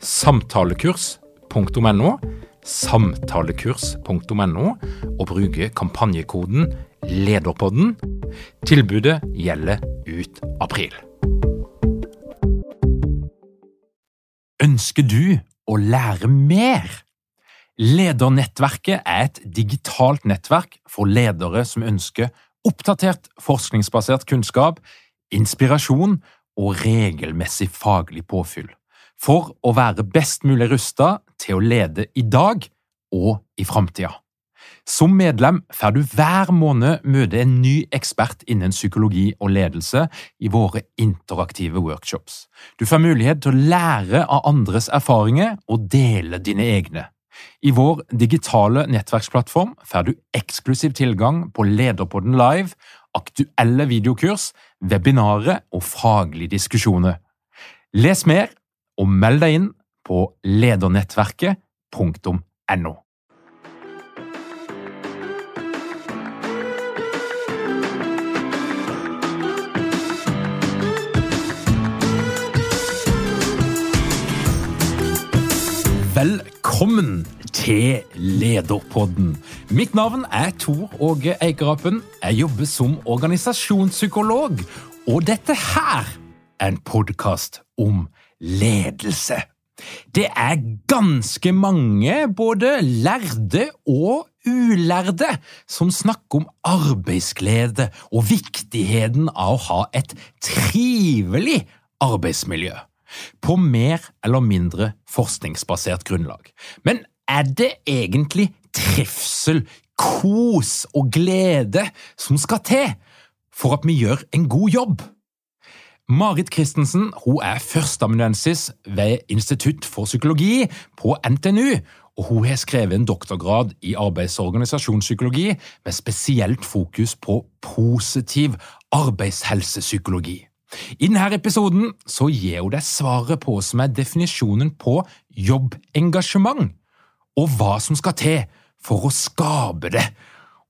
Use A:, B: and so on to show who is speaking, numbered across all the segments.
A: samtalekurs.no, samtalekurs.no, og bruke kampanjekoden LEDERPODDEN. Tilbudet gjelder ut april. Ønsker du å lære mer? Ledernettverket er et digitalt nettverk for ledere som ønsker oppdatert forskningsbasert kunnskap, inspirasjon og regelmessig faglig påfyll for å være best mulig rusta til å lede i dag og i framtida. Som medlem får du hver måned møte en ny ekspert innen psykologi og ledelse i våre interaktive workshops. Du får mulighet til å lære av andres erfaringer og dele dine egne. I vår digitale nettverksplattform får du eksklusiv tilgang på Lederpodden live, aktuelle videokurs, webinarer og faglige diskusjoner. Les mer og meld deg inn på ledernettverket.no. Velkommen til Lederpodden. Mitt navn er Tor Åge Eikerapen. Jeg jobber som organisasjonspsykolog, og dette her er en podkast om ledelse. Det er ganske mange, både lærde og ulærde, som snakker om arbeidsglede og viktigheten av å ha et trivelig arbeidsmiljø, på mer eller mindre forskningsbasert grunnlag. Men er det egentlig trivsel, kos og glede som skal til for at vi gjør en god jobb? Marit Christensen hun er førsteamanuensis ved Institutt for psykologi på NTNU, og hun har skrevet en doktorgrad i arbeids- og organisasjonspsykologi med spesielt fokus på positiv arbeidshelsepsykologi. I denne episoden så gir hun deg svaret på som er definisjonen på jobbengasjement, og hva som skal til for å skape det.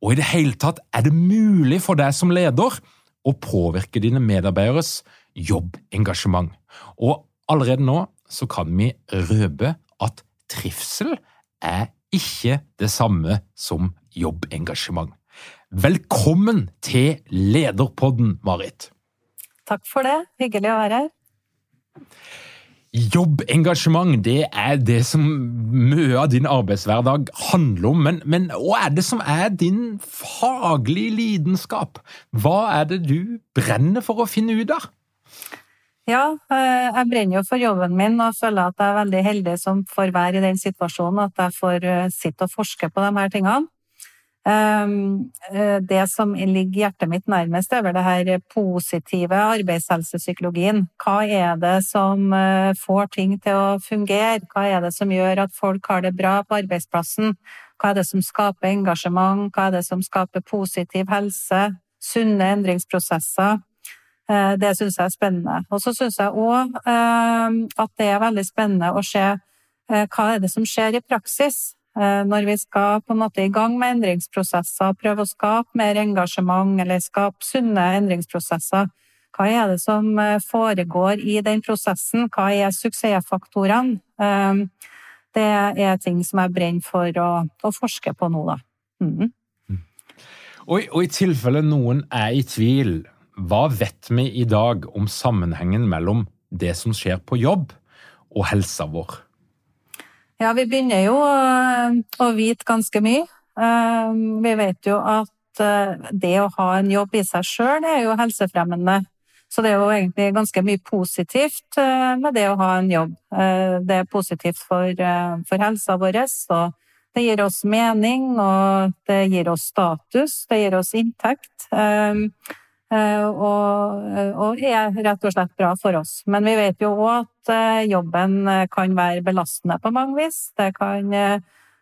A: Og i det hele tatt, er det mulig for deg som leder å påvirke dine medarbeideres jobbengasjement. Og allerede nå så kan vi røpe at trivsel er ikke det samme som jobbengasjement. Velkommen til Lederpodden, Marit.
B: Takk for det. Hyggelig å være her.
A: Jobbengasjement det er det som mye av din arbeidshverdag handler om, men, men hva er det som er din faglige lidenskap? Hva er det du brenner for å finne ut av?
B: Ja, eh, jeg brenner jo for jobben min og føler at jeg er veldig heldig som får være i den situasjonen at jeg får eh, sitte og forske på de her tingene. Ehm, eh, det som ligger hjertet mitt nærmest, er vel det her positive arbeidshelsepsykologien. Hva er det som får ting til å fungere? Hva er det som gjør at folk har det bra på arbeidsplassen? Hva er det som skaper engasjement? Hva er det som skaper positiv helse? Sunne endringsprosesser? Eh, det syns jeg er spennende. Og så syns jeg òg eh, at det er veldig spennende å se eh, hva er det som skjer i praksis. Når vi skal på en måte i gang med endringsprosesser, prøve å skape mer engasjement eller skape sunne endringsprosesser. Hva er det som foregår i den prosessen? Hva er suksessfaktorene? Det er ting som jeg brenner for å, å forske på nå, da. Mm.
A: Og, og i tilfelle noen er i tvil hva vet vi i dag om sammenhengen mellom det som skjer på jobb, og helsa vår?
B: Ja, vi begynner jo å vite ganske mye. Eh, vi vet jo at at det å ha en jobb i seg sjøl er jo helsefremmende. Så det er jo egentlig ganske mye positivt med det å ha en jobb. Det er positivt for, for helsa vår, og det gir oss mening, og det gir oss status, det gir oss inntekt. Eh, og, og, er rett og slett bra for oss. Men vi vet jo òg at eh, jobben eh, kan være belastende på mange vis. Det kan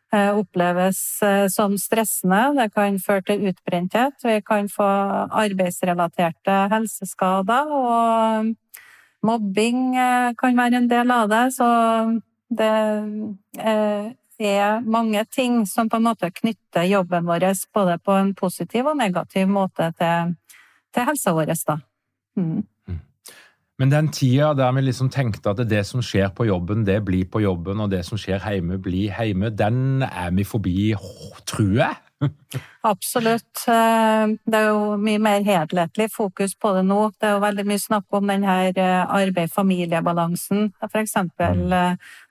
B: oppleves som stressende, det kan føre til utbrenthet. Vi kan få arbeidsrelaterte helseskader, og mobbing kan være en del av det. Så det er mange ting som på en måte knytter jobben vår både på en positiv og negativ måte til til helsa vår, da. Mm. mm.
A: Men den tida der vi liksom tenkte at det som skjer på jobben, det blir på jobben, og det som skjer hjemme, blir hjemme, den er vi forbi, tror jeg.
B: Absolutt. Eh, det er jo mye mer helhetlig fokus på det nå. Det er jo veldig mye snakk om den her eh, arbeid-familie-balansen, f.eks.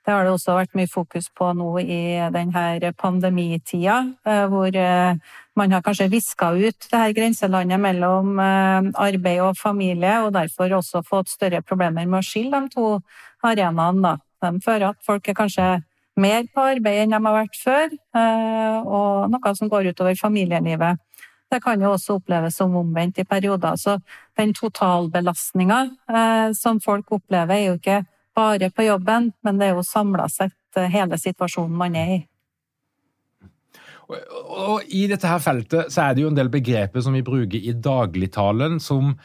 B: Eh, det har det også vært mye fokus på nå i denne pandemitida, hvor man har kanskje viska ut det her grenselandet mellom arbeid og familie, og derfor også fått større problemer med å skille de to arenaene. De fører at folk er kanskje mer på arbeid enn de har vært før, eh, og noe som går utover familielivet. Det kan jo også oppleves som omvendt i perioder. Så den totalbelastninga eh, som folk opplever, er jo ikke bare på jobben, men det er jo samla sett eh, hele situasjonen man er i.
A: Og I dette her feltet så er det jo en del begreper som vi bruker i dagligtalen, som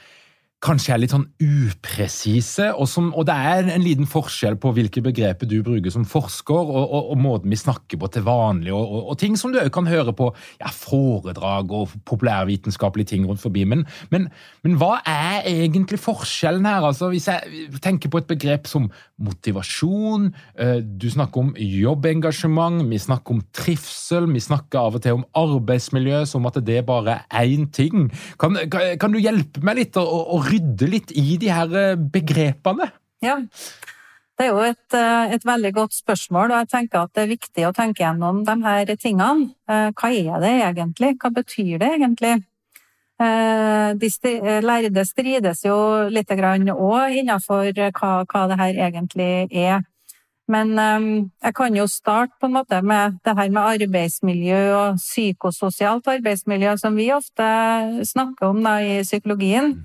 A: kanskje er litt sånn upresise, og, som, og, det er en liten forskjell på hvilke begreper du bruker som forsker, og, og, og måten vi snakker på til vanlig, og, ting som du òg kan høre på ja, foredrag og populærvitenskapelige ting rundt forbi. Men, men, men, hva er egentlig forskjellen her? Altså, hvis jeg tenker på et begrep som motivasjon, eh, du snakker om jobbengasjement, vi snakker om trivsel, vi snakker av og til om arbeidsmiljø som at det bare er én ting. Kan, kan, kan, du hjelpe meg litt å, rydde litt i de her eh, begrepene?
B: Ja, det er jo et, eh, et, veldig godt spørsmål, og jeg tenker at det er viktig å tenke gjennom de her tingene. Eh, hva er det egentlig? Hva betyr det egentlig? De lærde strides jo litt òg innenfor hva, hva det her egentlig er. Men jeg kan jo starte på en måte med det her med arbeidsmiljø og psykososialt arbeidsmiljø, som vi ofte snakker om da, i psykologien.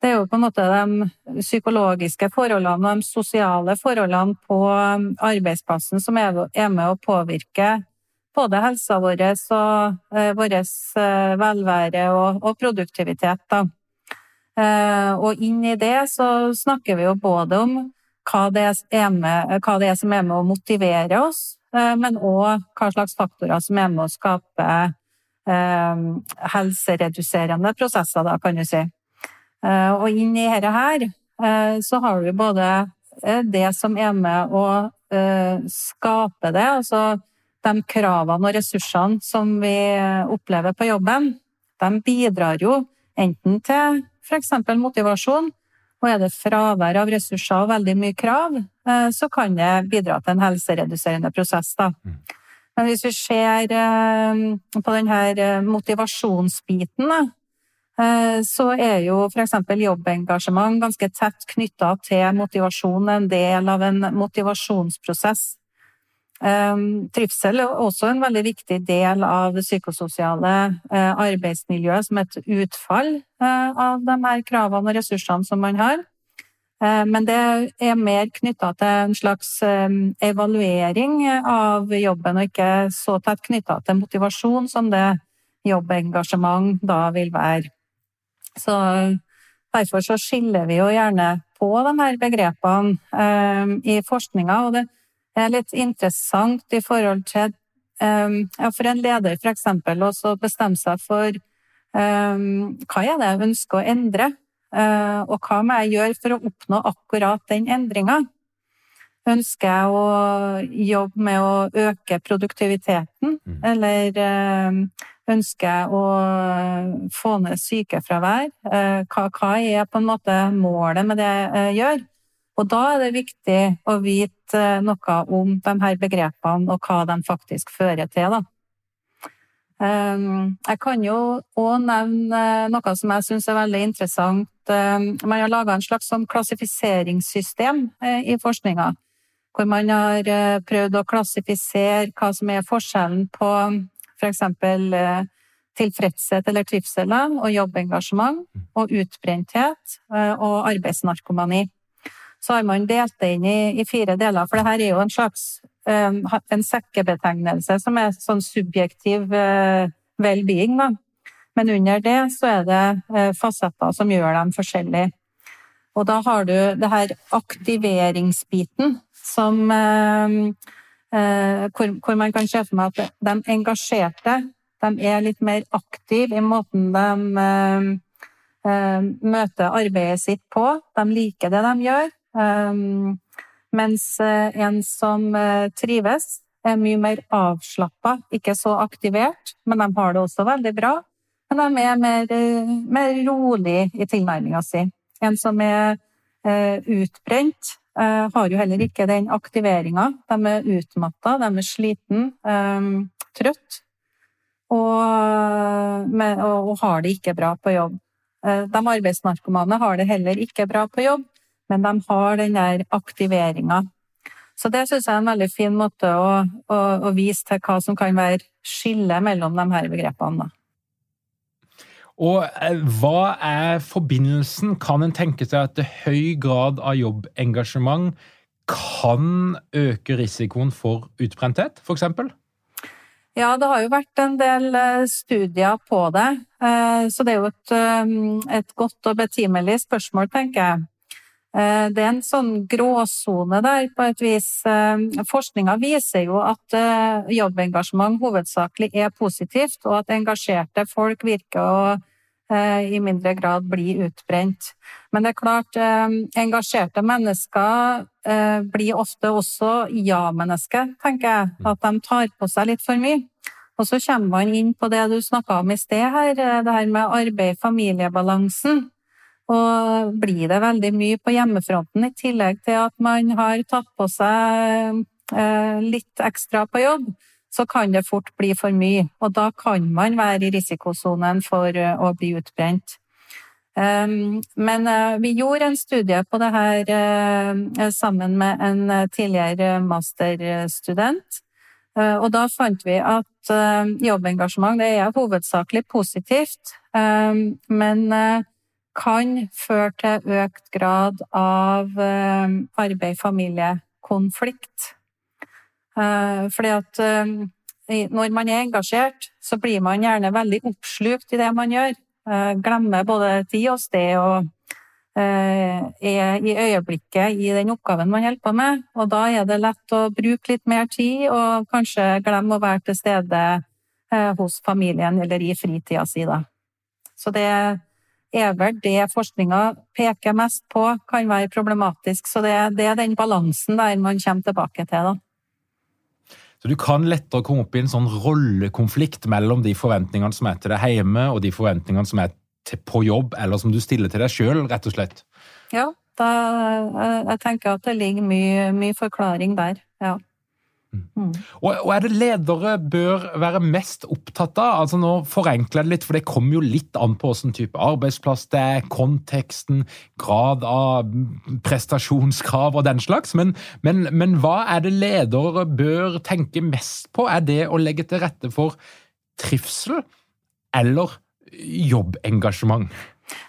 B: Det er jo på en måte de psykologiske forholdene og de sosiale forholdene på um, arbeidsplassen som er med å påvirke både helsa vår og eh, vår eh, velvære og, produktivitet. Eh, og inn i det så snakker vi jo både om hva det er, med, hva det er som er med å motivere oss, men òg hva slags faktorer som er med å skape helsereduserende prosesser, da, kan du si. Eh, og inn i dette her eh, så har du både eh, det som er med å skape det, altså de kravene og ressursene som vi opplever på jobben, de bidrar jo enten til f.eks. motivasjon, og er det fravær av ressurser og veldig mye krav, så kan det bidra til en helsereduserende prosess. Da. Mm. Men hvis vi ser på denne motivasjonsbiten, så er jo f.eks. jobbengasjement ganske tett knytta til motivasjon, en del av en motivasjonsprosess. Eh, trivsel er også en veldig viktig del av det psykososiale eh, arbeidsmiljøet som et utfall av de her kravene og ressursene som man har. Men det er mer knytta til en slags evaluering av jobben, og ikke så tett knytta til motivasjon som det jobbengasjement da vil være. Så derfor så skiller vi jo gjerne på de her begrepene um, i forskninga, og det er litt interessant i forhold til um, ja, for en leder f.eks. å bestemme seg for um, hva er det jeg ønsker å endre, uh, og hva må jeg gjøre for å oppnå akkurat den endringa? Ønsker jeg å jobbe med å øke produktiviteten, mm. eller Ønsker å få ned sykefravær? Eh, hva, hva er på en måte målet med det jeg gjør? Og da er det viktig å vite noe om de her begrepene og hva de faktisk fører til. Da. Jeg kan jo òg nevne noe som jeg syns er veldig interessant. Man har laga en slags sånn klassifiseringssystem i forskninga. Hvor man har prøvd å klassifisere hva som er forskjellen på f.eks. For tilfredshet eller trivsel og jobbengasjement og utbrenthet og arbeidsnarkomani. Så har man delt det inn i, i fire deler, for dette er jo en slags um, en sekkebetegnelse som er sånn subjektiv well-being. Da. Men under det så er det fasetter som gjør dem forskjellige. Og da har du det her aktiveringsbiten som hvor, hvor, man kan se for meg at de engasjerte de er litt mer aktive i måten de møter arbeidet sitt på. De liker det de gjør. Mens eh, en som eh, trives, er mye mer avslappa, ikke så aktivert, men de har det også veldig bra. Men de er mer, eh, mer rolig i tilnærminga si. En som er utbrent, har jo heller ikke den aktiveringa. De er utmatta, de er sliten, ehm, trøtt. Og, og, har det ikke bra på jobb. De arbeidsnarkomane har det heller ikke bra på jobb, men de har den der aktiveringa. Så det syns jeg er en veldig fin måte å, å, å, vise til hva som kan være skillet mellom de her begrepene.
A: Og eh, hva er forbindelsen? Kan en tenke seg at høy grad av jobbengasjement kan øke risikoen for utbrenthet, f.eks.?
B: Ja, det har jo vært en del eh, studier på det. Eh, så det er jo et, et godt og betimelig spørsmål, tenker jeg. Det er en sånn gråsone der, på et vis. Forskninga viser jo at jobbengasjement hovedsakelig er positivt, og at engasjerte folk virker å i mindre grad blir utbrent. Men det er klart, engasjerte mennesker blir ofte også ja-mennesker, tenker jeg. At de tar på seg litt for mye. Og så kommer man inn på det du snakka om i sted her, det her med arbeid-familiebalansen. Og blir det veldig mye på hjemmefronten, i tillegg til at man har tatt på seg eh, litt ekstra på jobb, så kan det fort bli for mye. Og da kan man være i risikosonen for eh, å bli utbrent. Ehm, men eh, vi gjorde en studie på det her sammen med en tidligere masterstudent. Og da fant vi at jobbengasjement er hovedsakelig positivt, ehm, men kan føre til økt grad av eh, arbeid-familie-konflikt. Eh, fordi at eh, når man er engasjert, så blir man gjerne veldig oppslukt i det man gjør. Glemmer både tid og sted og er i øyeblikket i den oppgaven man holder på med. Og da er det lett å bruke litt mer tid og kanskje glemme å være til stede hos familien eller i fritida si, da. Så det er vel det forskninga peker mest på kan være problematisk. Så det, det er den balansen der man kommer tilbake til, da.
A: Så du kan lettere komme opp i en sånn rollekonflikt mellom de forventningene som er til deg hjemme, og de forventningene som er på jobb, eller som du stiller til deg sjøl, rett og slett?
B: Ja, da, jeg tenker at det ligger mye, mye forklaring der. ja.
A: Mm. Og, og, er det ledere bør være mest opptatt av? Altså Nå forenkler jeg det litt, for det kommer jo litt an på hvilken type arbeidsplass det er, konteksten, grad av prestasjonskrav og den slags. Men, men, men hva er det ledere bør tenke mest på? Er det å legge til rette for trivsel eller jobbengasjement?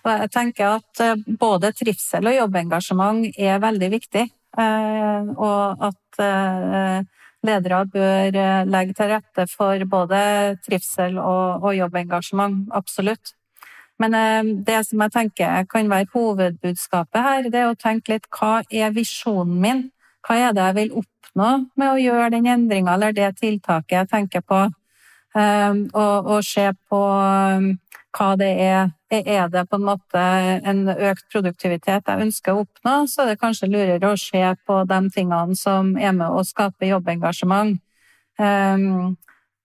B: Jeg tenker at eh, både trivsel og jobbengasjement er veldig viktig. Eh, og at eh, ledere bør eh, legge til rette for både trivsel og, og jobbengasjement. Absolutt. Men eh, det som jeg tenker kan være hovedbudskapet her, det er å tenke litt hva er visjonen min? Hva er det jeg vil oppnå med å gjøre den endringa eller det tiltaket jeg tenker på? Um, og, og se på hva det er. Er det på en måte en økt produktivitet jeg ønsker å oppnå, så er det kanskje lurere å se på de tingene som er med å skape jobbengasjement. Um,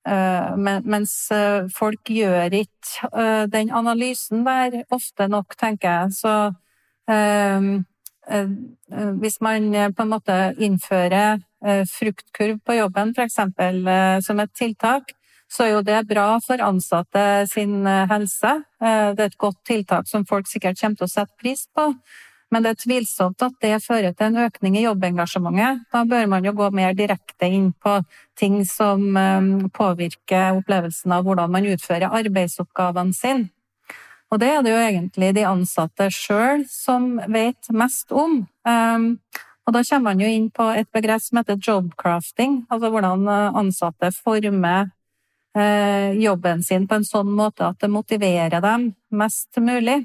B: uh, mens uh, folk gjør ikke uh, den analysen der ofte nok, tenker jeg. Så um, hvis man på en måte innfører fruktkurv på jobben, f.eks. som et tiltak, så er jo det bra for ansatte sin helse. Det er et godt tiltak som folk sikkert kommer til å sette pris på. Men det er tvilsomt at det fører til en økning i jobbengasjementet. Da bør man jo gå mer direkte inn på ting som påvirker opplevelsen av hvordan man utfører arbeidsoppgavene sine. Og det er det jo egentlig de ansatte sjøl som vet mest om. Og da kommer man jo inn på et begrep som heter jobcrafting, altså hvordan ansatte former eh, jobben sin på en sånn måte at det motiverer dem mest mulig.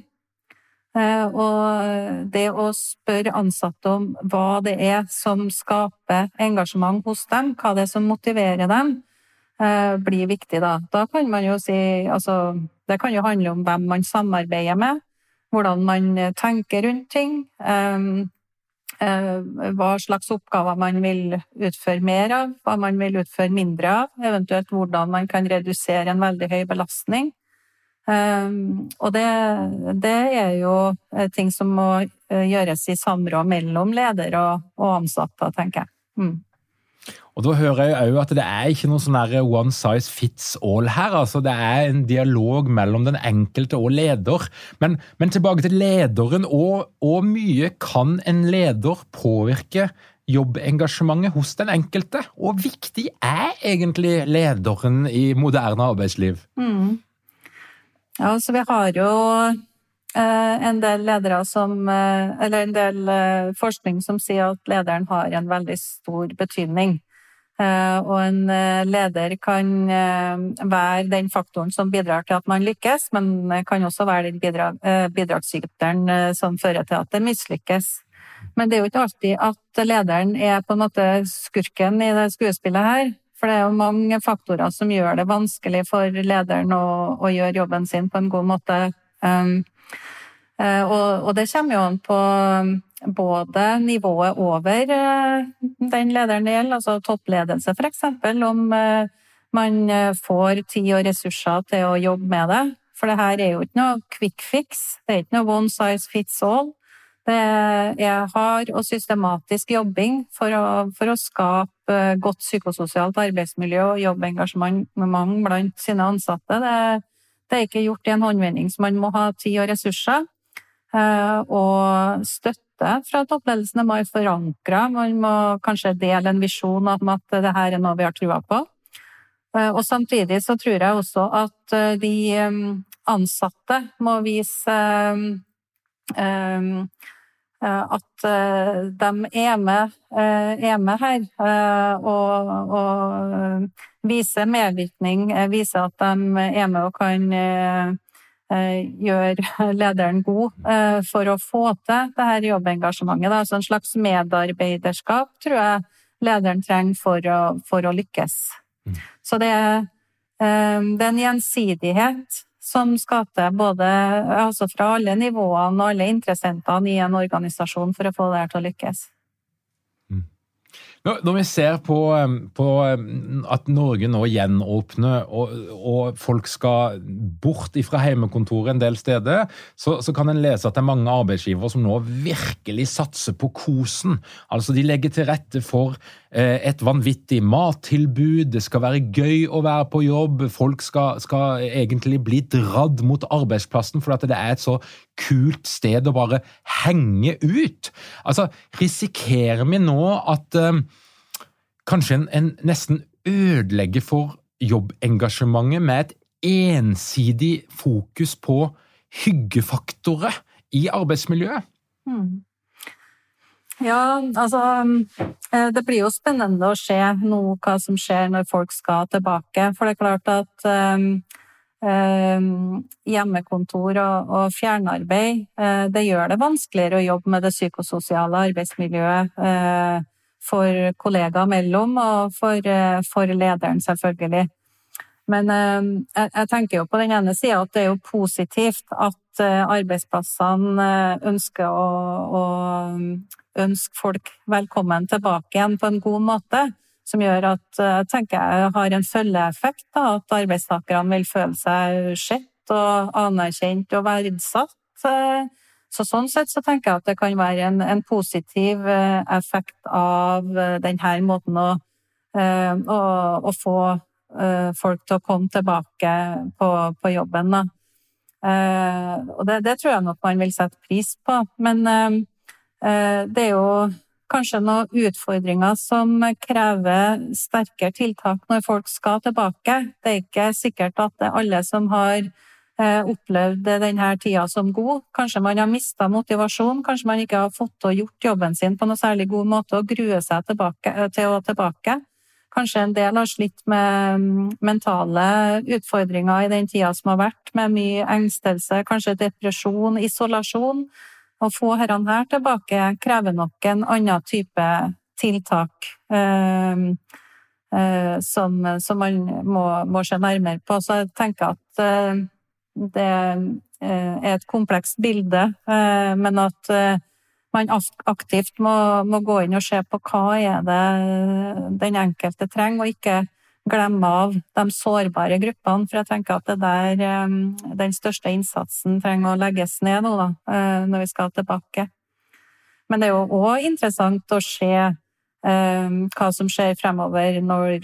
B: Eh, og det å spørre ansatte om hva det er som skaper engasjement hos dem, hva det er som motiverer dem, eh, blir viktig da. Da kan man jo si altså det kan jo handle om hvem man samarbeider med, hvordan man tenker rundt ting, eh, hva slags oppgaver man vil utføre mer av, hva man vil utføre mindre av, eventuelt hvordan man kan redusere en veldig høy belastning. Ehm, og det, det, er jo eh, ting som må eh, gjøres i samråd mellom leder og, og ansatte, tenker jeg. Mm.
A: Og Da hører jeg òg at det er ikke noe sånn one size fits all her. altså Det er en dialog mellom den enkelte og leder. Men, men tilbake til lederen. Hvor mye kan en leder påvirke jobbengasjementet hos den enkelte? Og viktig er egentlig lederen i moderne arbeidsliv? Mm.
B: Ja, så vi har jo eh, en del ledere som eh, Eller en del eh, forskning som sier at lederen har en veldig stor betydning. Og en leder kan være den faktoren som bidrar til at man lykkes, men kan også være den bidrag, bidragsyteren som fører til at det mislykkes. Men det er jo ikke alltid at lederen er på en måte skurken i det skuespillet her. For det er jo mange faktorer som gjør det vanskelig for lederen å, å gjøre jobben sin på en god måte. Um, og, og, det kommer jo an på både nivået over uh, den lederen det gjelder, altså toppledelse f.eks., om uh, man får tid og ressurser til å jobbe med det. For det her er jo ikke noe quick fix, det er ikke noe one size fits all. Det er hard og systematisk jobbing for å, for å skape godt psykososialt arbeidsmiljø og jobbengasjement blant sine ansatte. Det, det, er ikke gjort i en håndvending, så man må ha tid og ressurser. Eh, og støtte fra toppledelsen må være forankra. Man må kanskje dele en visjon om at dette er noe vi har trua på. Eh, og samtidig så tror jeg også at eh, de ansatte må vise at de er med, er med her og, og viser medvirkning, viser at de er med og kan gjøre lederen god for å få til det her jobbengasjementet. Altså en slags medarbeiderskap tror jeg lederen trenger for å, for å lykkes. Mm. Så det er, det er en gjensidighet som skal til både altså fra alle nivåene og alle interessentene i en organisasjon for å få det her til å lykkes.
A: Når vi ser på, på, at Norge nå gjenåpner og, og, folk skal bort fra hjemmekontoret en del steder, så, så, kan en lese at det er mange arbeidsgivere som nå virkelig satser på kosen. Altså De legger til rette for eh, et vanvittig mattilbud, det skal være gøy å være på jobb, folk skal, skal egentlig bli dratt mot arbeidsplassen fordi det er et så kult sted å bare henge ut. Altså, risikerer vi nå at kanskje en, en, nesten ødelegger for jobbengasjementet med et ensidig fokus på hyggefaktorer i arbeidsmiljøet? Hmm.
B: Ja, altså eh, Det blir jo spennende å se noe, hva som skjer når folk skal tilbake. For det er klart at um, hjemmekontor og, fjernarbeid, eh, det gjør det vanskeligere å jobbe med det psykososiale arbeidsmiljøet eh, for kollegaer mellom, og for, eh, for lederen, selvfølgelig. Men jeg, tenker jo på den ene sida at det er jo positivt at arbeidsplassene ønsker å, å ønske folk velkommen tilbake igjen på en god måte som gjør at jeg eh, tenker jeg har en følgeeffekt. Da, at arbeidstakerne vil føle seg sett og anerkjent og verdsatt. Så sånn sett så tenker jeg at det kan være en, en positiv eh, effekt av eh, denne måten å, å, å få folk til å komme tilbake på, på jobben. Da. Og det, det, tror jeg nok man vil sette pris på. Men det er jo kanskje noen utfordringer som krever sterkere tiltak når folk skal tilbake. Det er ikke sikkert at det er alle som har eh, opplevd denne tida som god. Kanskje man har mista motivasjon, kanskje man ikke har fått og gjort jobben sin på noe særlig god måte og gruer seg tilbake, eh, til å tilbake. Kanskje en del har slitt med mm, mentale utfordringer i den tida som har vært, med mye engstelse, kanskje depresjon, isolasjon. Å få dette her tilbake krever nok en annen type tiltak eh, eh, som, som, man må, må, se nærmere på. Så jeg tenker at eh, det eh, er et komplekst bilde, eh, men at eh, man aktivt må, må, gå inn og se på hva er det den enkelte trenger, og ikke glemme av de sårbare gruppene. For jeg tenker at det der den største innsatsen trenger å legges ned nå, da, når vi skal tilbake. Men det er jo òg interessant å se hva som skjer fremover når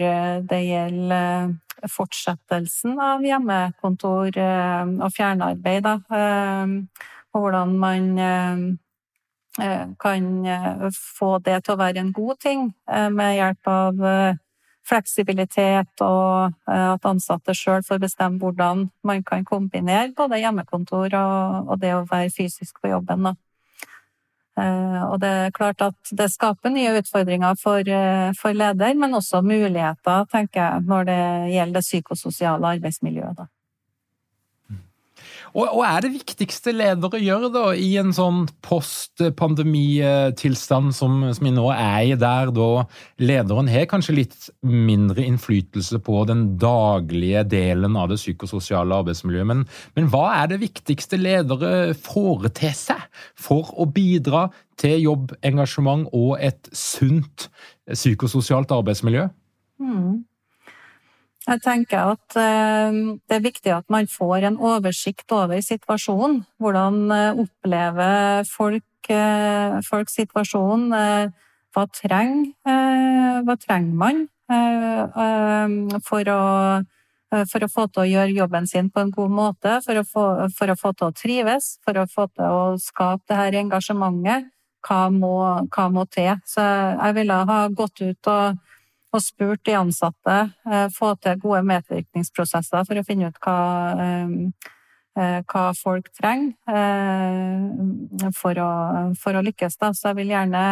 B: det gjelder fortsettelsen av hjemmekontor og fjernarbeid. Da. Ehm, og hvordan man kan få det til å være en god ting med hjelp av fleksibilitet og eh, at ansatte sjøl får bestemme hvordan man kan kombinere både hjemmekontor og, det å være fysisk på jobben. Eh, og det er klart at det skaper nye utfordringer for, eh, for leder, men også muligheter, tenker jeg, når det gjelder det psykososiale arbeidsmiljøet. Da.
A: Og, og er det viktigste ledere gjør da, i en sånn post-pandemitilstand som, som vi nå er i, der da lederen har kanskje litt mindre innflytelse på den daglige delen av det psykososiale arbeidsmiljøet. Men, men hva er det viktigste ledere foretar seg for å bidra til jobbengasjement og et sunt psykososialt arbeidsmiljø?
B: Mm. Jeg tenker at eh, det er viktig at man får en oversikt over situasjonen. Hvordan eh, opplever folk, eh, folk situasjonen? Hva trenger, hva trenger man for å, for å, få til å gjøre jobben sin på en god måte? For å, få, for å få til å trives? For å få til å skape det her engasjementet? Hva må, hva må til? Så jeg ville ha gått ut og og spurt de ansatte, eh, få til gode medvirkningsprosesser for å finne ut hva, eh, eh, hva folk trenger for å, for å lykkes. Da. Så jeg vil gjerne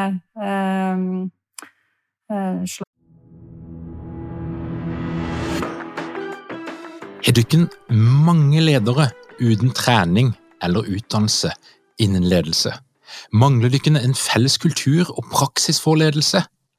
B: slå
A: Er dere mange ledere uten trening eller utdannelse innen ledelse? Mangler dere en felles kultur og praksis for ledelse?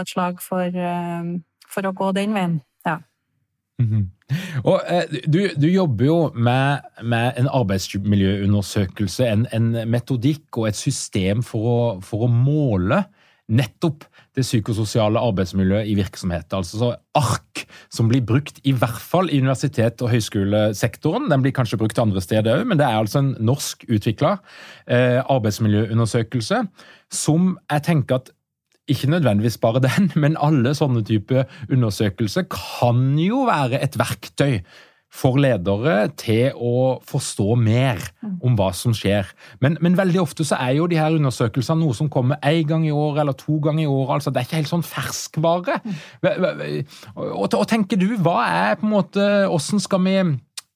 B: et slag for, eh, for, å gå den veien. Ja.
A: Mm -hmm. Og eh, du, du, jobber jo med, med en arbeidsmiljøundersøkelse, en, en, metodikk og et system for å, for å måle nettopp det psykososiale arbeidsmiljøet i virksomheter. Altså så ARK, som blir brukt i hvert fall i universitet- og høyskolesektoren. Den blir kanskje brukt andre steder òg, men det er altså en norsk utvikla eh, arbeidsmiljøundersøkelse som jeg tenker at ikke nødvendigvis bare den, men alle sånne type undersøkelser kan jo være et verktøy for ledere til å forstå mer om hva som skjer. Men, men, veldig ofte så er jo de her undersøkelsene noe som kommer én gang i året eller to ganger i året. altså Det er ikke helt sånn ferskvare. Og, og tenker du, hva er på en måte, hvordan skal vi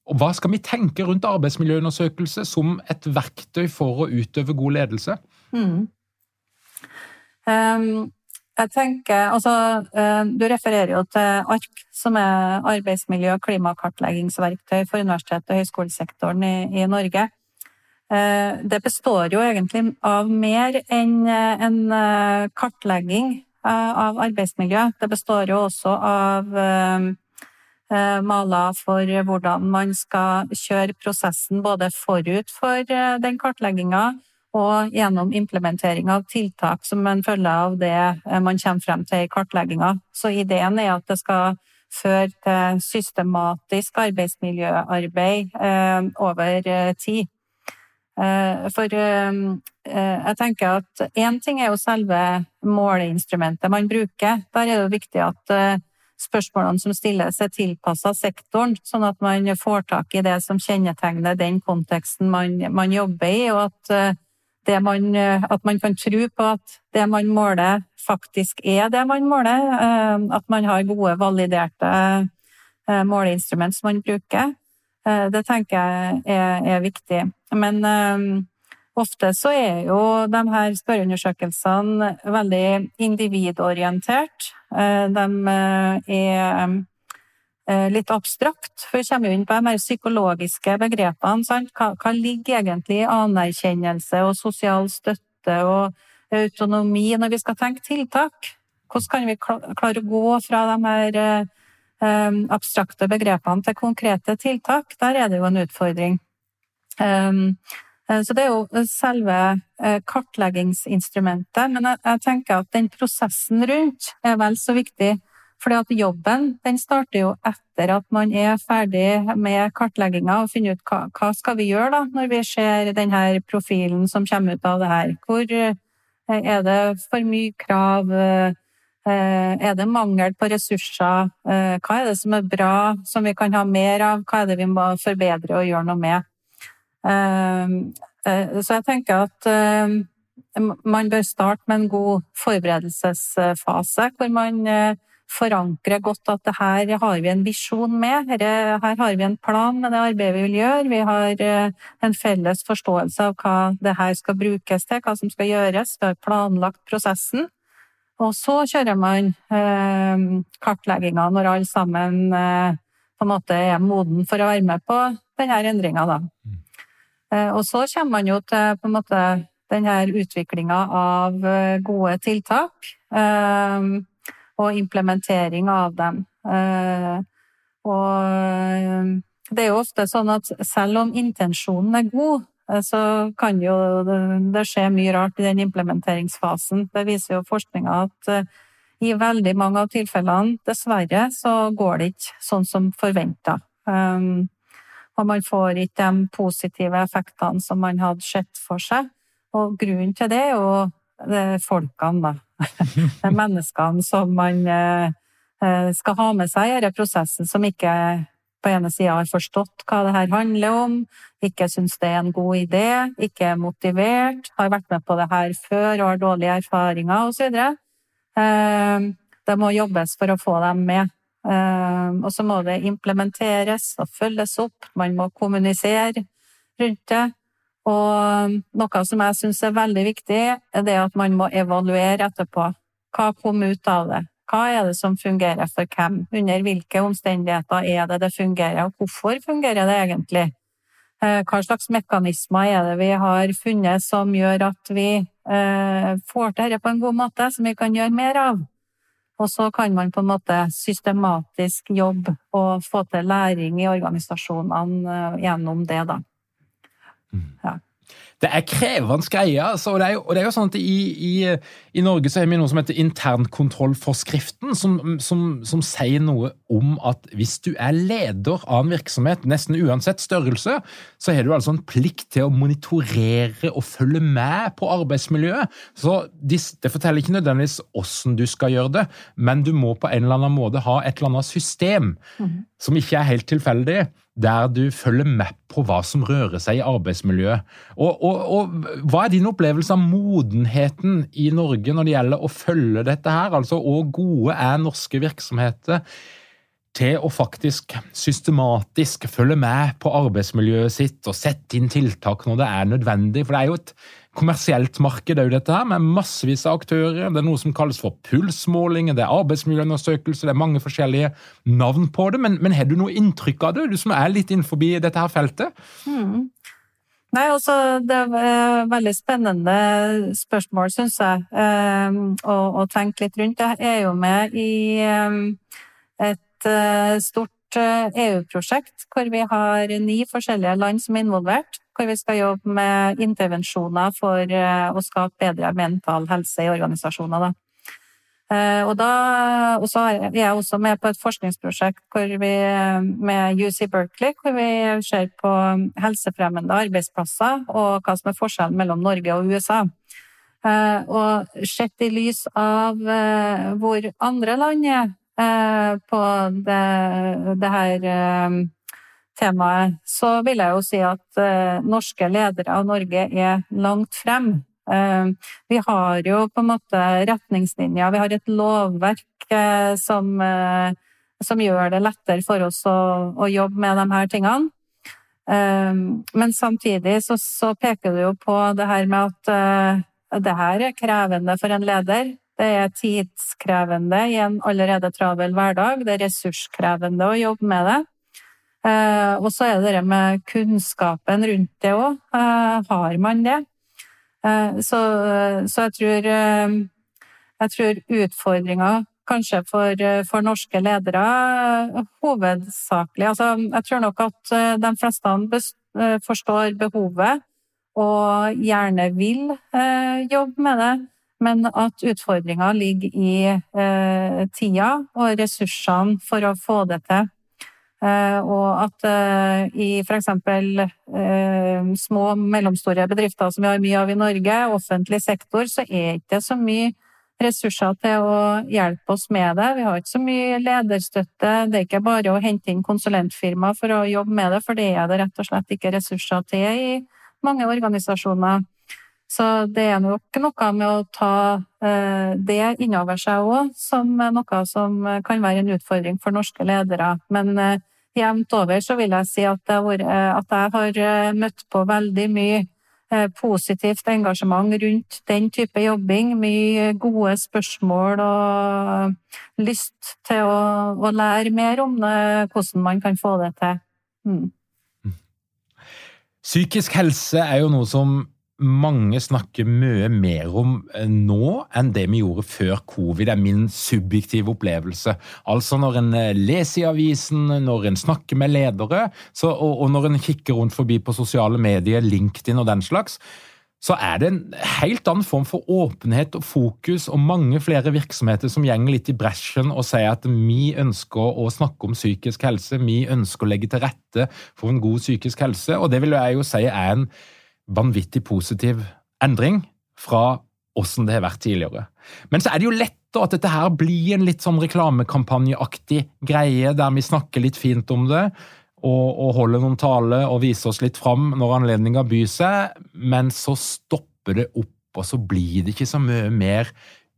A: hva skal vi tenke rundt arbeidsmiljøundersøkelse som et verktøy for å utøve god ledelse? Mm.
B: Ehm, jeg tenker, altså, eh, Du refererer jo til ARK, som er arbeidsmiljø- og klimakartleggingsverktøy for universitet- og høyskolesektoren i, i Norge. Det består jo egentlig av mer enn en kartlegging av arbeidsmiljø. Det består jo også av maler for hvordan man skal kjøre prosessen både forut for den kartlegginga og gjennom implementering av tiltak som en følge av det eh, man kommer frem til i kartlegginga. Så ideen er at det skal føre til systematisk arbeidsmiljøarbeid eh, over eh, tid. For jeg tenker at én ting er jo selve måleinstrumentet man bruker. Der er det viktig at spørsmålene som stilles er tilpassa sektoren, sånn at man får tak i det som kjennetegner den konteksten man, man jobber i, og at man, eh, at man kan tro på at det man måler, faktisk er det man måler. Eh, at man har gode, validerte eh, måleinstrument som man bruker. Det tenker jeg er, er viktig. Men ofte så er jo de her spørreundersøkelsene veldig individorientert. De er litt abstrakt. For vi kommer inn på de mer psykologiske begrepene. Hva, hva, ligger egentlig i anerkjennelse og sosial støtte og autonomi når vi skal tenke tiltak? Hvordan kan vi klare å gå fra de her um, abstrakte begrepene til konkrete tiltak? Der er det jo en utfordring. Så det er jo selve kartleggingsinstrumentet, men jeg tenker at den prosessen rundt er vel så viktig fordi at jobben den starter jo etter at man er ferdig med kartlegginga og finner ut hva, hva skal vi gjøre da, når vi ser denne profilen som kommer ut av det her. Hvor eh, er det for mye krav? Eh, er det mangel på ressurser? Eh, hva er det som er bra, som vi kan ha mer av? Hva er det vi må forbedre og gjøre noe med? Så jeg tenker at man bør starte med en god forberedelsesfase, hvor man forankre godt at her har vi en visjon med, her, har vi en plan med det arbeidet vi vil gjøre. Vi har eh, en felles forståelse av hva det her skal brukes til, hva som skal gjøres. Vi har planlagt prosessen. Og så kjører man eh, kartlegginga når alle sammen eh, på en måte er moden for å være med på denne endringa, da. Mm. Eh, og så kommer man jo til på en måte denne utviklinga av eh, gode tiltak. Eh, og implementering av dem. Eh, og eh, det er jo ofte sånn at selv om intensjonen er god, eh, så kan jo det skje mye rart i den implementeringsfasen. Det viser jo forskninga at i veldig mange av tilfellene, dessverre, så går det ikke sånn som forventa. Og man får ikke de positive effektene som man hadde sett for seg. Og grunnen til det er jo folkene, da. Menneskene som man eh, eh, skal ha med seg i denne prosessen, som ikke på ene sida har forstått hva det her handler om, ikke syns det er en god idé, ikke er motivert, har vært med på det her før og har dårlige erfaringer osv. Eh, det må jobbes for å få dem med. Og så må det implementeres og følges opp. Man må kommunisere rundt det. Og noe som jeg syns er veldig viktig, er det at man må evaluere etterpå. Hva kom ut av det? Hva er det som fungerer for hvem? Under hvilke omstendigheter er det det fungerer, og hvorfor fungerer det egentlig? Eh, hva slags mekanismer er det vi har funnet som gjør at vi eh, får til dette på en god måte, som vi kan gjøre mer av? Og så kan man på en måte systematisk jobbe og få til læring i organisasjonene eh, gjennom det, da.
A: Ja. Det er krevende greier. Altså, og, det er jo, og det er jo sånn at i, i, i, Norge så har vi noe som heter internkontrollforskriften, som, som, som, sier noe om at hvis du er leder av en virksomhet, nesten uansett størrelse, så har du altså en plikt til å monitorere og følge med på arbeidsmiljøet. Så det forteller ikke nødvendigvis hvordan du skal gjøre det, men du må på en eller annen måte ha et eller annet system mm. som ikke er helt tilfeldig der du følger med på hva som rører seg i arbeidsmiljøet. Og, og, og, Hva er din opplevelse av modenheten i Norge når det gjelder å følge dette her? Altså, Hvor gode er norske virksomheter til å faktisk systematisk følge med på arbeidsmiljøet sitt og sette inn tiltak når det er nødvendig? For det er jo et kommersielt marked er jo dette her, med massevis av aktører. Det er noe som kalles for pulsmåling, det er arbeidsmiljøundersøkelse, det er mange forskjellige navn på det. Men, men har du noe inntrykk av det, du som er litt innenfor dette her feltet? Mm.
B: Nei, altså, Det er veldig spennende spørsmål, syns jeg, å, tenke litt rundt. Jeg er jo med i et stort EU-prosjekt hvor vi har ni forskjellige land som er involvert. Hvor vi skal jobbe med intervensjoner for å skape bedre mental helse i organisasjoner. Da. Eh, og, da, er jeg også med på et forskningsprosjekt vi, med UC Berkeley, hvor vi ser på helsefremmende arbeidsplasser og hva som er forskjellen mellom Norge og USA. Eh, og sett i lys av eh, hvor andre land er på det, det her temaet, så vil jeg jo si at norske ledere av Norge er langt frem Eh, vi har jo på en måte retningslinjer, vi har et lovverk eh, som, eh, som gjør det lettere for oss å, å, jobbe med de her tingene. Men samtidig så, så peker du jo på det her med at det her er krevende for en leder. Det er tidskrevende i en allerede travel hverdag. Det er ressurskrevende å jobbe med det. Og så er det det med kunnskapen rundt det òg. Har man det? Eh, så, så jeg tror, eh, jeg tror utfordringa kanskje for, for, norske ledere hovedsakelig altså, Jeg tror nok at eh, de fleste forstår behovet og gjerne vil jobbe med det, men at utfordringa ligger i tida og ressursene for å få det til. Eh, og at eh, i f.eks. Eh, små og mellomstore bedrifter som vi har mye av i Norge, offentlig sektor, så er det ikke så mye ressurser til å hjelpe oss med det. Vi har ikke så mye lederstøtte. Det er ikke bare å hente inn konsulentfirma for å jobbe med det, for det er det rett og slett ikke ressurser til i mange organisasjoner. Så det er nok noe med å ta det innover seg òg, som noe som kan være en utfordring for norske ledere. Men jevnt over så vil jeg si at, eh, jeg har eh, møtt på veldig mye eh, positivt engasjement rundt den type jobbing. Mye gode spørsmål og lyst til å, å lære mer om det, hvordan man kan få det til. Mm.
A: Psykisk helse er jo noe som mange snakker mye mer om eh, nå enn det vi gjorde før covid. Det er min subjektive opplevelse. Altså når en eh, leser i avisen, når en snakker med ledere, så, og, og, når en kikker rundt forbi på sosiale medier, LinkedIn og den slags, så er det en helt annen form for åpenhet og fokus, og mange flere virksomheter som gjenger litt i bresjen og sier at vi ønsker å snakke om psykisk helse, vi ønsker å legge til rette for en god psykisk helse, og det vil jeg jo si er en vanvittig positiv endring fra åssen det har vært tidligere. Men så er det jo lett at dette her blir en litt sånn reklamekampanjeaktig greie, der vi snakker litt fint om det og, og holder noen taler og viser oss litt fram når anledninga byr seg, men så stopper det opp, og så blir det ikke så mye mer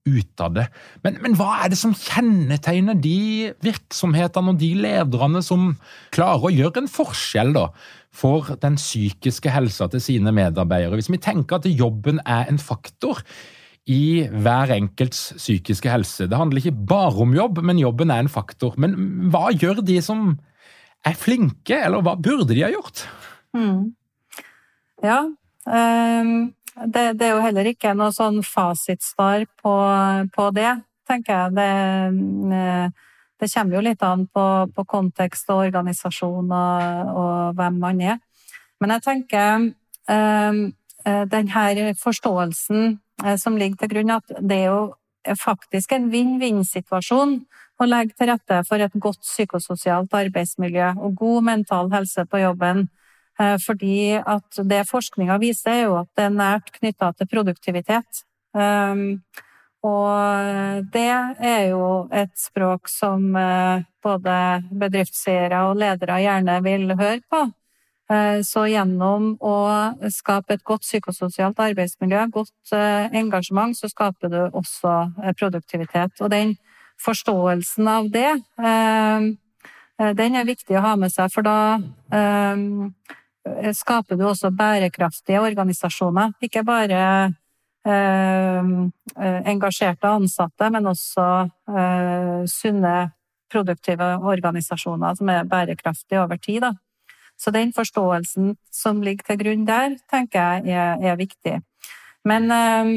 A: ut av det. Men, men, hva er det som kjennetegner de virksomhetene og de lederne som klarer å gjøre en forskjell da, for den psykiske helsa til sine medarbeidere? Hvis vi tenker at jobben er en faktor i hver enkelts psykiske helse. Det handler ikke bare om jobb, men jobben er en faktor. Men hva gjør de som er flinke, eller hva burde de ha gjort? Mm.
B: Ja, um det, det, er jo heller ikke noe sånn fasitsvar på, på det, tenker jeg. Det, det, kommer jo litt an på, på kontekst og organisasjon og, og, hvem man er. Men jeg tenker um, denne forståelsen eh, som ligger til grunn, at det er jo faktisk en vinn-vinn-situasjon å legge til rette for et godt psykososialt arbeidsmiljø og god mental helse på jobben Eh, fordi at det forskninga viser, er jo at det er nært knytta til produktivitet. Um, og det er jo et språk som eh, både bedriftseiere og ledere gjerne vil høre på. Eh, så gjennom å skape et godt psykososialt arbeidsmiljø, godt engasjement, så skaper du også produktivitet. Og den forståelsen av det, den er viktig å ha med seg, for da Eh, skaper du også bærekraftige organisasjoner. Ikke bare eh, eh, engasjerte ansatte, men også eh, sunne, produktive organisasjoner som er bærekraftige over tid. Da. Så den forståelsen som ligger til grunn der, tenker jeg er, er viktig. Men eh,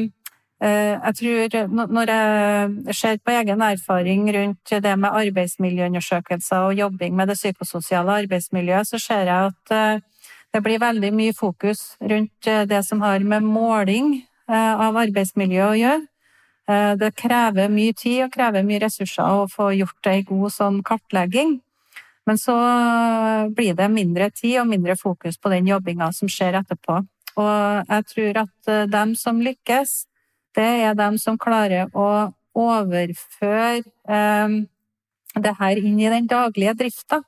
B: jeg tror når jeg ser på egen erfaring rundt det med arbeidsmiljøundersøkelser og jobbing med det psykososiale arbeidsmiljøet, så ser jeg at det blir veldig mye fokus rundt det som har med måling av arbeidsmiljø å gjøre. Det krever mye tid og krever mye ressurser å få gjort ei god sånn kartlegging. Men så blir det mindre tid og mindre fokus på den jobbinga som skjer etterpå. Og jeg tror at dem som lykkes, det er dem som klarer å overføre eh, det her inn i den daglige drifta.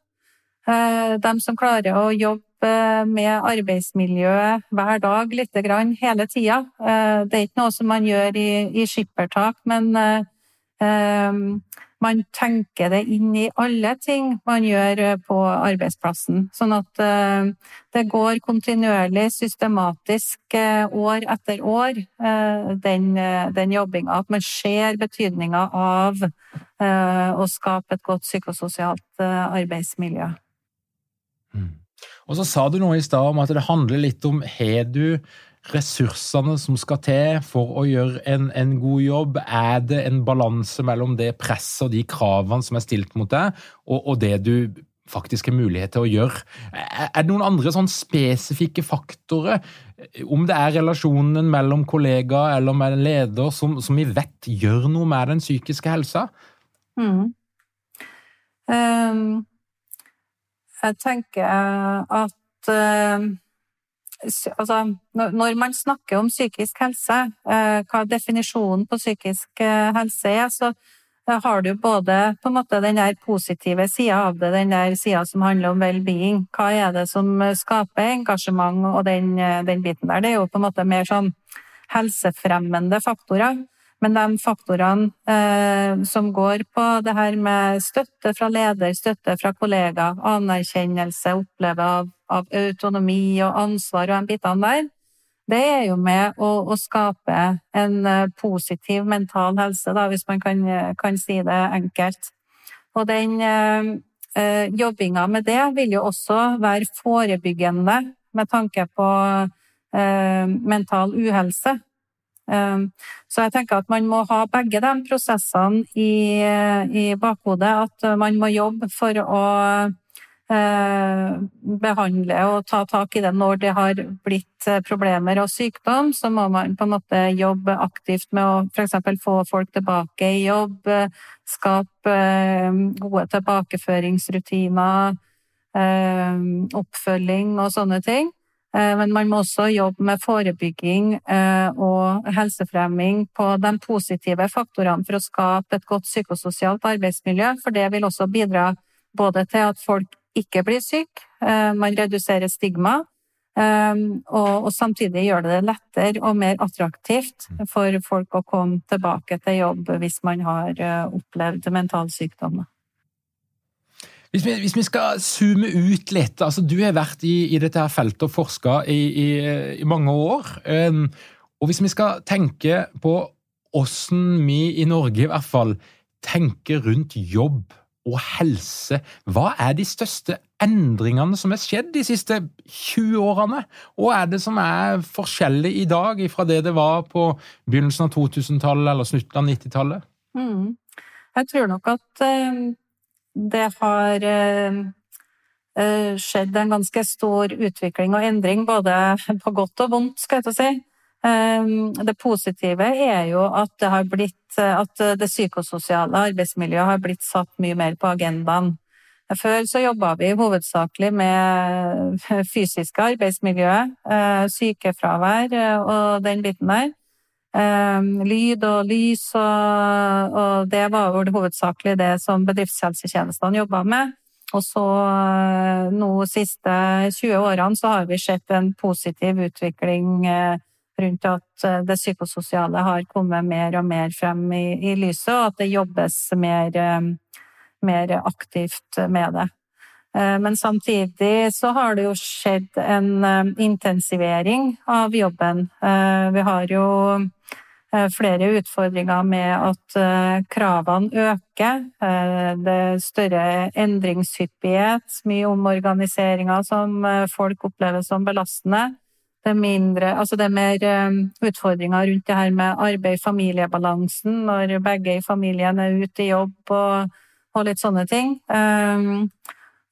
B: Eh, dem som klarer å jobbe med arbeidsmiljøet hver dag lite grann hele tida. Eh, det er ikke noe som man gjør i, i skippertak, men eh, man tenker det inn i alle ting man gjør på arbeidsplassen. Sånn at det går kontinuerlig, systematisk, år etter år, den, den jobbinga. At man ser betydninga av å skape et godt psykososialt arbeidsmiljø.
A: Mm. Og så sa du noe i stad om at det handler litt om har du ressursene som skal til for å gjøre en, en god jobb? Er det en balanse mellom det presset og de kravene som er stilt mot deg, og, og det du faktisk har mulighet til å gjøre? Er, det noen andre sånn spesifikke faktorer, om det er relasjonen mellom kollega eller med leder, som, som vi vet gjør noe med den psykiske helsa? Mm.
B: Um jeg tenker at uh, Altså, når man snakker om psykisk helse, uh, hva definisjonen på psykisk uh, helse er, så har du både måte den der positive sida av det, den der sida som handler om well-being. Hva er det som skaper engasjement og den, den biten der? Det er jo på en måte mer sånn helsefremmende faktorer. Men de faktorene eh, som går på det her med støtte fra leder, støtte fra kollega, anerkjennelse, oppleve av, av, autonomi og ansvar og de bitene der, det er jo med å, å skape en eh, positiv mental helse, da, hvis man kan, kan si det enkelt. Og den eh, eh jobbinga med det vil jo også være forebyggende med tanke på eh, mental uhelse. Ehm, så jeg tenker at man må ha begge de prosessene i, i bakhodet. At man må jobbe for å eh, behandle og ta tak i det når det har blitt problemer og sykdom. Så må man på en måte jobbe aktivt med å f.eks. få folk tilbake i jobb, skape eh, gode tilbakeføringsrutiner, eh, oppfølging og sånne ting. Eh, men man må også jobbe med forebygging eh, og helsefremming på de positive faktorene for å skape et godt psykososialt arbeidsmiljø, for det vil også bidra både til at folk ikke blir syke, eh, man reduserer stigma, og, samtidig gjør det det lettere og mer attraktivt for folk å komme tilbake til jobb hvis man har opplevd mental sykdom.
A: Hvis vi, hvis vi, skal zoome ut litt altså Du har vært i, i dette her feltet og forska i, i, i, mange år. Um, og hvis vi skal tenke på åssen vi i Norge i hvert fall tenker rundt jobb og helse, hva er de største endringene som har skjedd de siste 20 årene? Og er det som er forskjellig i dag fra det det var på begynnelsen av 2000-tallet eller slutten av 90-tallet? Mm.
B: Jeg tror nok at um det har eh, eh, skjedd en ganske stor utvikling og endring, både på godt og vondt, skal jeg til å si. Eh, det positive er jo at det blitt at det psykososiale arbeidsmiljøet har blitt satt mye mer på agendaen. Før så jobba vi hovedsakelig med fysiske arbeidsmiljøet, sykefravær og den biten der. Um, lyd og lys, og, og det var jo hovedsakelig det som bedriftshelsetjenestene jobba med. Og så uh, nå de siste 20 årene så har vi sett en positiv utvikling uh, rundt at uh, det psykososiale har kommet mer og mer frem i, i lyset, og at det jobbes mer, mer aktivt med det. Men samtidig så har det jo skjedd en intensivering av jobben. Vi har jo flere utfordringer med at kravene øker. Det er større endringshyppighet, mye omorganiseringer som folk opplever som belastende. Det er, mindre, altså det er mer utfordringer rundt det her med arbeid-familiebalansen når begge i familien er ute i jobb og, og litt sånne ting.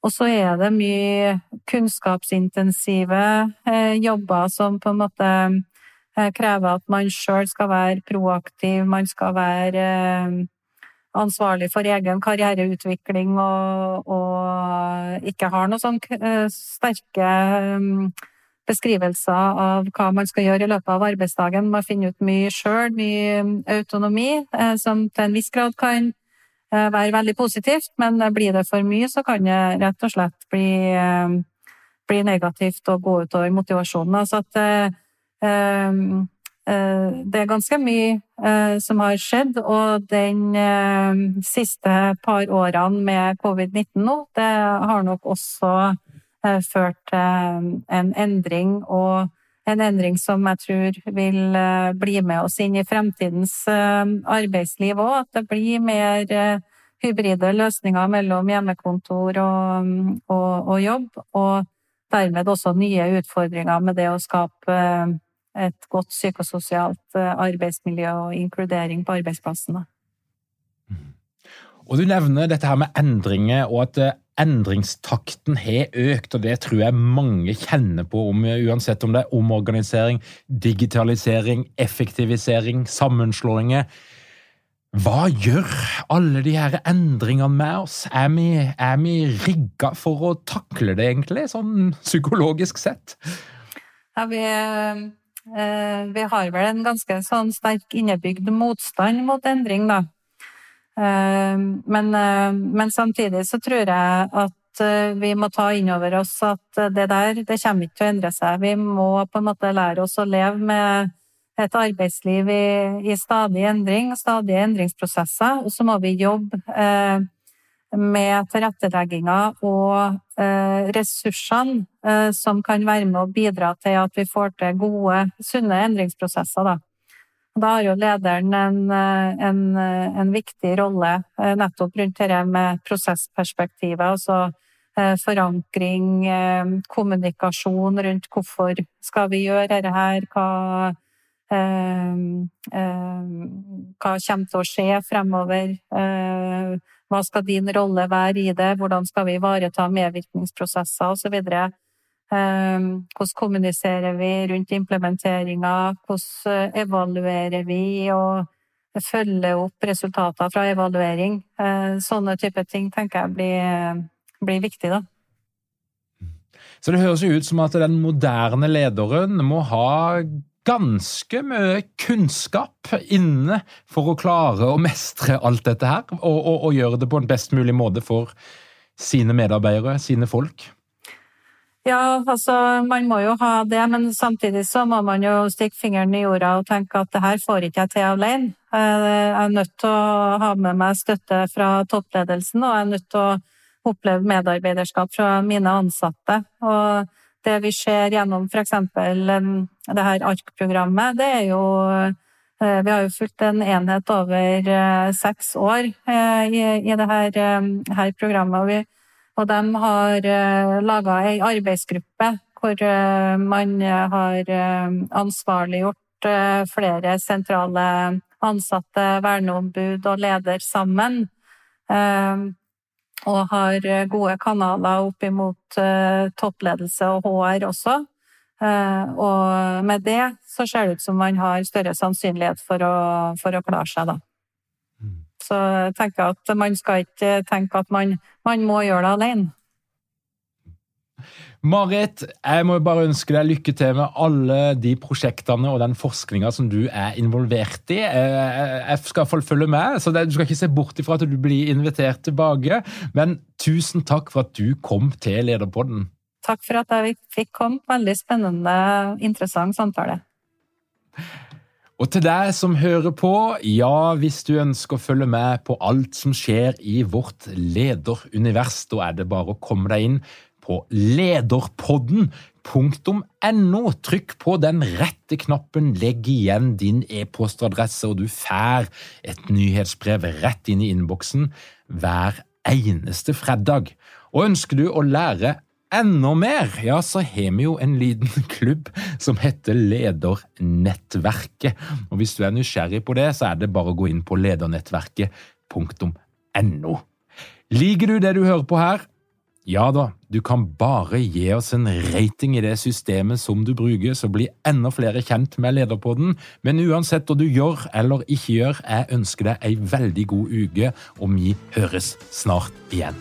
B: Og så er det mye kunnskapsintensive jobber som på en måte krever at man sjøl skal være proaktiv, man skal være ansvarlig for egen karriereutvikling og, og ikke har noen sånn sterke beskrivelser av hva man skal gjøre i løpet av arbeidsdagen. Man finner ut mye sjøl, mye autonomi, eh, som til en viss grad kan eh, være veldig positivt, men blir det for mye, så kan det rett og slett bli, eh, bli negativt og gå utover motivasjonen. Så at det er ganske mye som har skjedd, og den siste par årene med covid-19 nå, det har nok også Eh, ført til eh, en endring, og en endring som jeg tror vil eh, bli med oss inn i fremtidens arbeidsliv òg. At det blir mer hybride løsninger mellom hjemmekontor og, og, og, jobb. Og dermed også nye utfordringer med det å skape et godt psykososialt arbeidsmiljø og inkludering på arbeidsplassene.
A: Og Du nevner dette her med endringer, og at endringstakten har økt, og det tror jeg mange kjenner på, om, uansett om det er omorganisering, digitalisering, effektivisering, sammenslåinger. Hva gjør alle de her endringene med oss? Er vi, er vi rigga for å takle det, egentlig, sånn psykologisk sett?
B: Ja, vi, eh, vi har vel en ganske sånn sterk innebygd motstand mot endring, da. Ehm, men, eh, men, samtidig så tror jeg at eh, vi må ta inn over oss at det der det kommer ikke til å endre seg. Vi må på en måte lære oss å leve med et arbeidsliv i, i stadig endring, stadige endringsprosesser. Og så må vi jobbe eh, med tilrettelegginga og eh, ressursene eh, som kan være med å bidra til at vi får til gode, sunne endringsprosesser. Da. Da har jo lederen en, eh, en, eh, en viktig rolle eh, nettopp rundt dette med prosessperspektivet. Altså forankring, kommunikasjon rundt hvorfor skal vi gjøre dette her, hva, hva kommer til å skje fremover, hva skal din rolle være i det, hvordan skal vi ivareta medvirkningsprosesser osv. Ehm, hvordan kommuniserer vi rundt implementeringa? Hvordan eh, evaluerer vi og følger opp resultater fra evaluering? Eh, sånne type ting tenker jeg blir, blir viktig, da.
A: Så det høres jo ut som at den moderne lederen må ha ganske mye kunnskap inne for å klare å mestre alt dette her, og, og, og gjøre det på en best mulig måte for sine medarbeidere, sine folk?
B: Ja, altså man må jo ha det, men samtidig så må man jo stikke fingeren i jorda og tenke at det her får ikke jeg til alene. Jeg er nødt til å ha med meg støtte fra toppledelsen, og jeg er nødt til å oppleve medarbeiderskap fra mine ansatte. Og det vi ser gjennom f.eks. det her ARK-programmet, det er jo eh, vi har jo fulgt en enhet over eh, seks år i, i, det her, her programmet. og vi og de har eh, laga ei arbeidsgruppe hvor uh, man har uh, ansvarliggjort flere sentrale ansatte, verneombud og leder sammen. Og har gode kanaler opp imot toppledelse og HR også. Og med det så ser det ut som man har større sannsynlighet for å, for å klare seg, da. Så jeg tenker at man skal ikke tenke at man, man må gjøre det alene.
A: Marit, jeg må bare ønske deg lykke til med alle de prosjektene og den forskninga som du er involvert i. Jeg skal følge med, så du skal ikke se bort ifra at du blir invitert tilbake. Men tusen takk for at du kom til Lederpodden.
B: Takk for at jeg fikk komme. Veldig spennende, interessant samtale.
A: Og til deg som hører på, ja, hvis du ønsker å følge med på alt som skjer i vårt lederunivers, da er det bare å komme deg inn på lederpodden.no. Trykk på den rette knappen, legg igjen din e-postadresse, og du får et nyhetsbrev rett inn i innboksen hver eneste fredag. Og ønsker du å lære enda mer, ja, så har vi jo en liten klubb som heter Ledernettverket. Og hvis du er nysgjerrig på det, så er det bare å gå inn på ledernettverket.no. Liker du det du hører på her? Ja da, du kan bare gi oss en rating i det systemet som du bruker, så blir enda flere kjent med Lederpodden. Men uansett hva du gjør eller ikke gjør, jeg ønsker deg ei veldig god uke, og vi høres snart igjen.